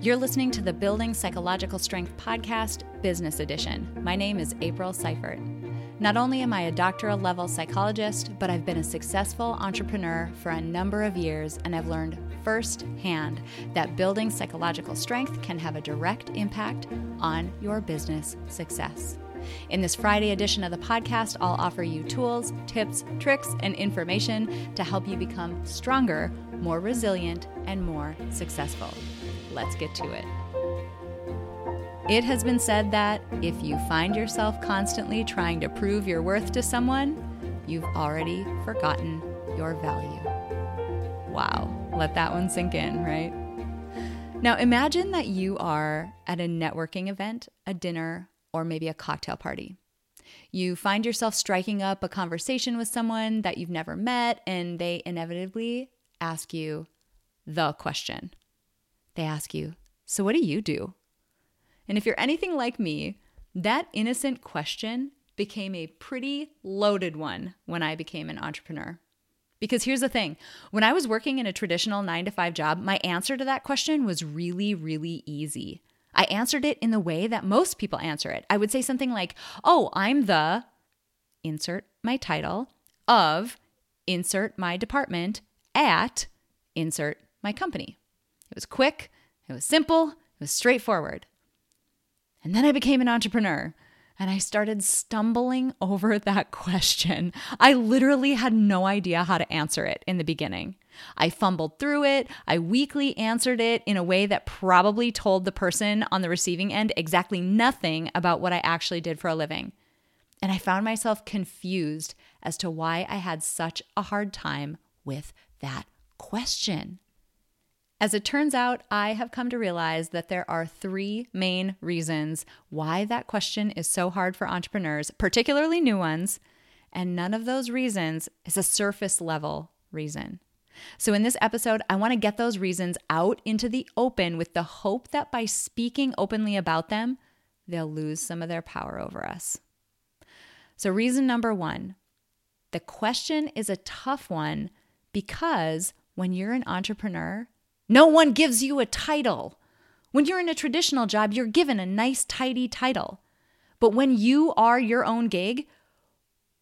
You're listening to the Building Psychological Strength podcast, Business Edition. My name is April Seifert. Not only am I a doctoral level psychologist, but I've been a successful entrepreneur for a number of years and I've learned firsthand that building psychological strength can have a direct impact on your business success. In this Friday edition of the podcast, I'll offer you tools, tips, tricks, and information to help you become stronger, more resilient, and more successful. Let's get to it. It has been said that if you find yourself constantly trying to prove your worth to someone, you've already forgotten your value. Wow, let that one sink in, right? Now imagine that you are at a networking event, a dinner, or maybe a cocktail party. You find yourself striking up a conversation with someone that you've never met, and they inevitably ask you the question. They ask you, So, what do you do? And if you're anything like me, that innocent question became a pretty loaded one when I became an entrepreneur. Because here's the thing when I was working in a traditional nine to five job, my answer to that question was really, really easy. I answered it in the way that most people answer it. I would say something like, Oh, I'm the insert my title of insert my department at insert my company. It was quick, it was simple, it was straightforward. And then I became an entrepreneur and I started stumbling over that question. I literally had no idea how to answer it in the beginning. I fumbled through it. I weakly answered it in a way that probably told the person on the receiving end exactly nothing about what I actually did for a living. And I found myself confused as to why I had such a hard time with that question. As it turns out, I have come to realize that there are three main reasons why that question is so hard for entrepreneurs, particularly new ones, and none of those reasons is a surface level reason. So, in this episode, I want to get those reasons out into the open with the hope that by speaking openly about them, they'll lose some of their power over us. So, reason number one the question is a tough one because when you're an entrepreneur, no one gives you a title. When you're in a traditional job, you're given a nice, tidy title. But when you are your own gig,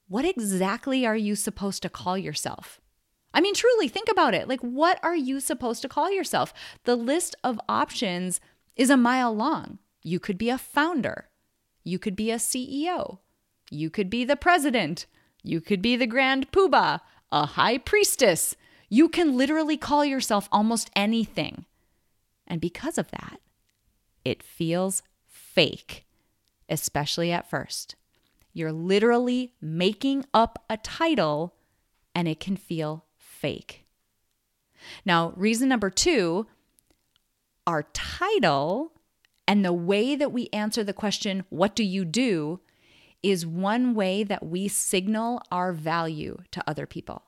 what exactly are you supposed to call yourself? I mean, truly, think about it. Like, what are you supposed to call yourself? The list of options is a mile long. You could be a founder, you could be a CEO, you could be the president, you could be the grand poobah, a high priestess. You can literally call yourself almost anything. And because of that, it feels fake, especially at first. You're literally making up a title and it can feel fake. Now, reason number two our title and the way that we answer the question, What do you do? is one way that we signal our value to other people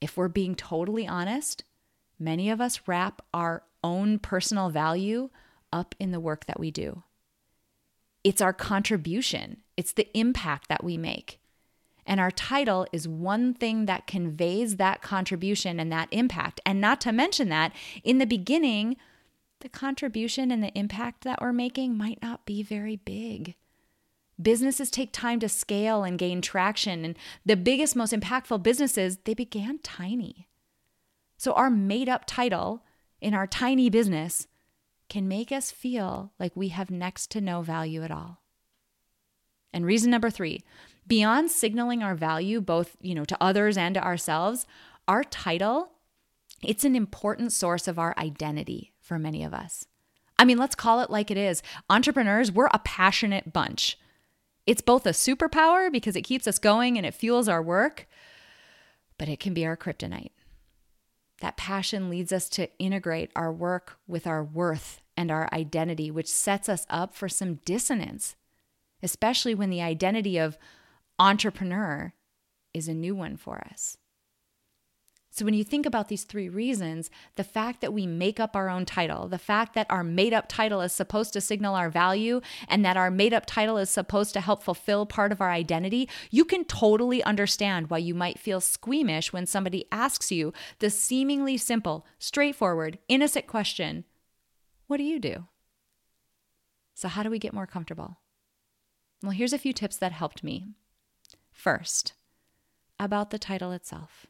if we're being totally honest, many of us wrap our own personal value up in the work that we do. It's our contribution, it's the impact that we make. And our title is one thing that conveys that contribution and that impact. And not to mention that in the beginning, the contribution and the impact that we're making might not be very big. Businesses take time to scale and gain traction, and the biggest, most impactful businesses, they began tiny. So, our made up title in our tiny business can make us feel like we have next to no value at all. And reason number three, beyond signaling our value both, you know, to others and to ourselves, our title, it's an important source of our identity for many of us. I mean, let's call it like it is. Entrepreneurs, we're a passionate bunch. It's both a superpower because it keeps us going and it fuels our work, but it can be our kryptonite. That passion leads us to integrate our work with our worth and our identity, which sets us up for some dissonance, especially when the identity of entrepreneur is a new one for us. So, when you think about these three reasons, the fact that we make up our own title, the fact that our made up title is supposed to signal our value, and that our made up title is supposed to help fulfill part of our identity, you can totally understand why you might feel squeamish when somebody asks you the seemingly simple, straightforward, innocent question What do you do? So, how do we get more comfortable? Well, here's a few tips that helped me. First, about the title itself.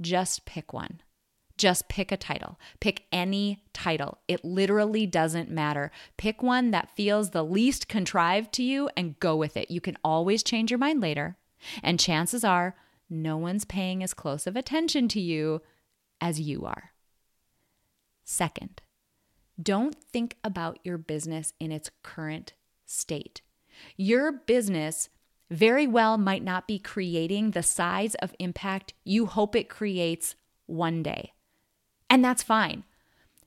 Just pick one. Just pick a title. Pick any title. It literally doesn't matter. Pick one that feels the least contrived to you and go with it. You can always change your mind later. And chances are, no one's paying as close of attention to you as you are. Second, don't think about your business in its current state. Your business very well might not be creating the size of impact you hope it creates one day. And that's fine.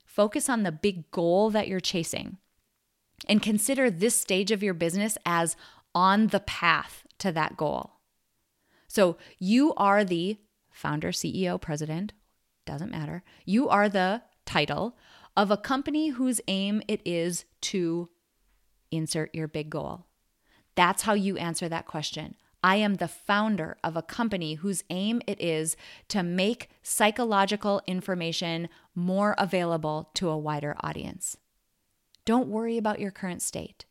Focus on the big goal that you're chasing and consider this stage of your business as on the path to that goal. So you are the founder, CEO, president, doesn't matter. You are the title of a company whose aim it is to insert your big goal. That's how you answer that question. I am the founder of a company whose aim it is to make psychological information more available to a wider audience. Don't worry about your current state.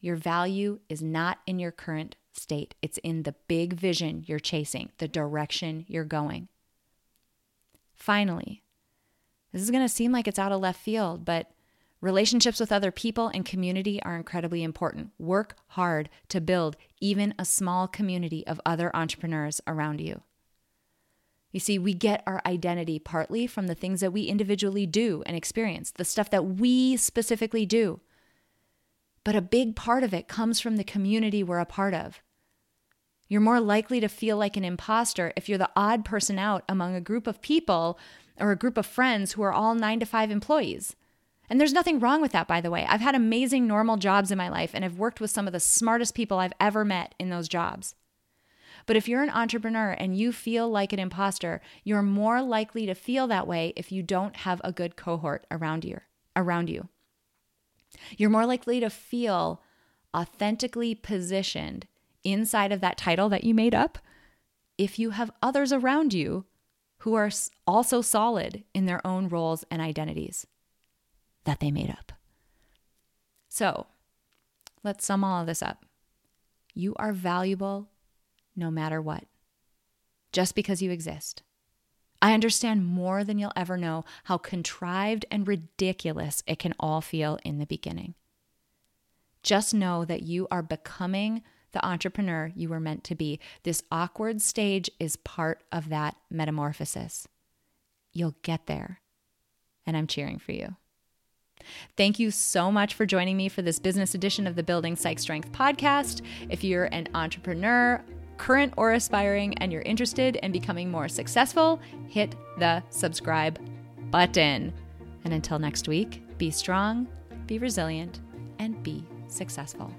Your value is not in your current state, it's in the big vision you're chasing, the direction you're going. Finally, this is going to seem like it's out of left field, but relationships with other people and community are incredibly important. Work hard to build even a small community of other entrepreneurs around you. You see, we get our identity partly from the things that we individually do and experience, the stuff that we specifically do. But a big part of it comes from the community we're a part of. You're more likely to feel like an imposter if you're the odd person out among a group of people or a group of friends who are all nine to five employees. And there's nothing wrong with that, by the way. I've had amazing normal jobs in my life and I've worked with some of the smartest people I've ever met in those jobs. But if you're an entrepreneur and you feel like an imposter, you're more likely to feel that way if you don't have a good cohort around you. Around you. You're more likely to feel authentically positioned inside of that title that you made up if you have others around you who are also solid in their own roles and identities that they made up. So let's sum all of this up. You are valuable no matter what, just because you exist. I understand more than you'll ever know how contrived and ridiculous it can all feel in the beginning. Just know that you are becoming the entrepreneur you were meant to be. This awkward stage is part of that metamorphosis. You'll get there, and I'm cheering for you. Thank you so much for joining me for this business edition of the Building Psych Strength podcast. If you're an entrepreneur, current or aspiring, and you're interested in becoming more successful, hit the subscribe button. And until next week, be strong, be resilient, and be successful.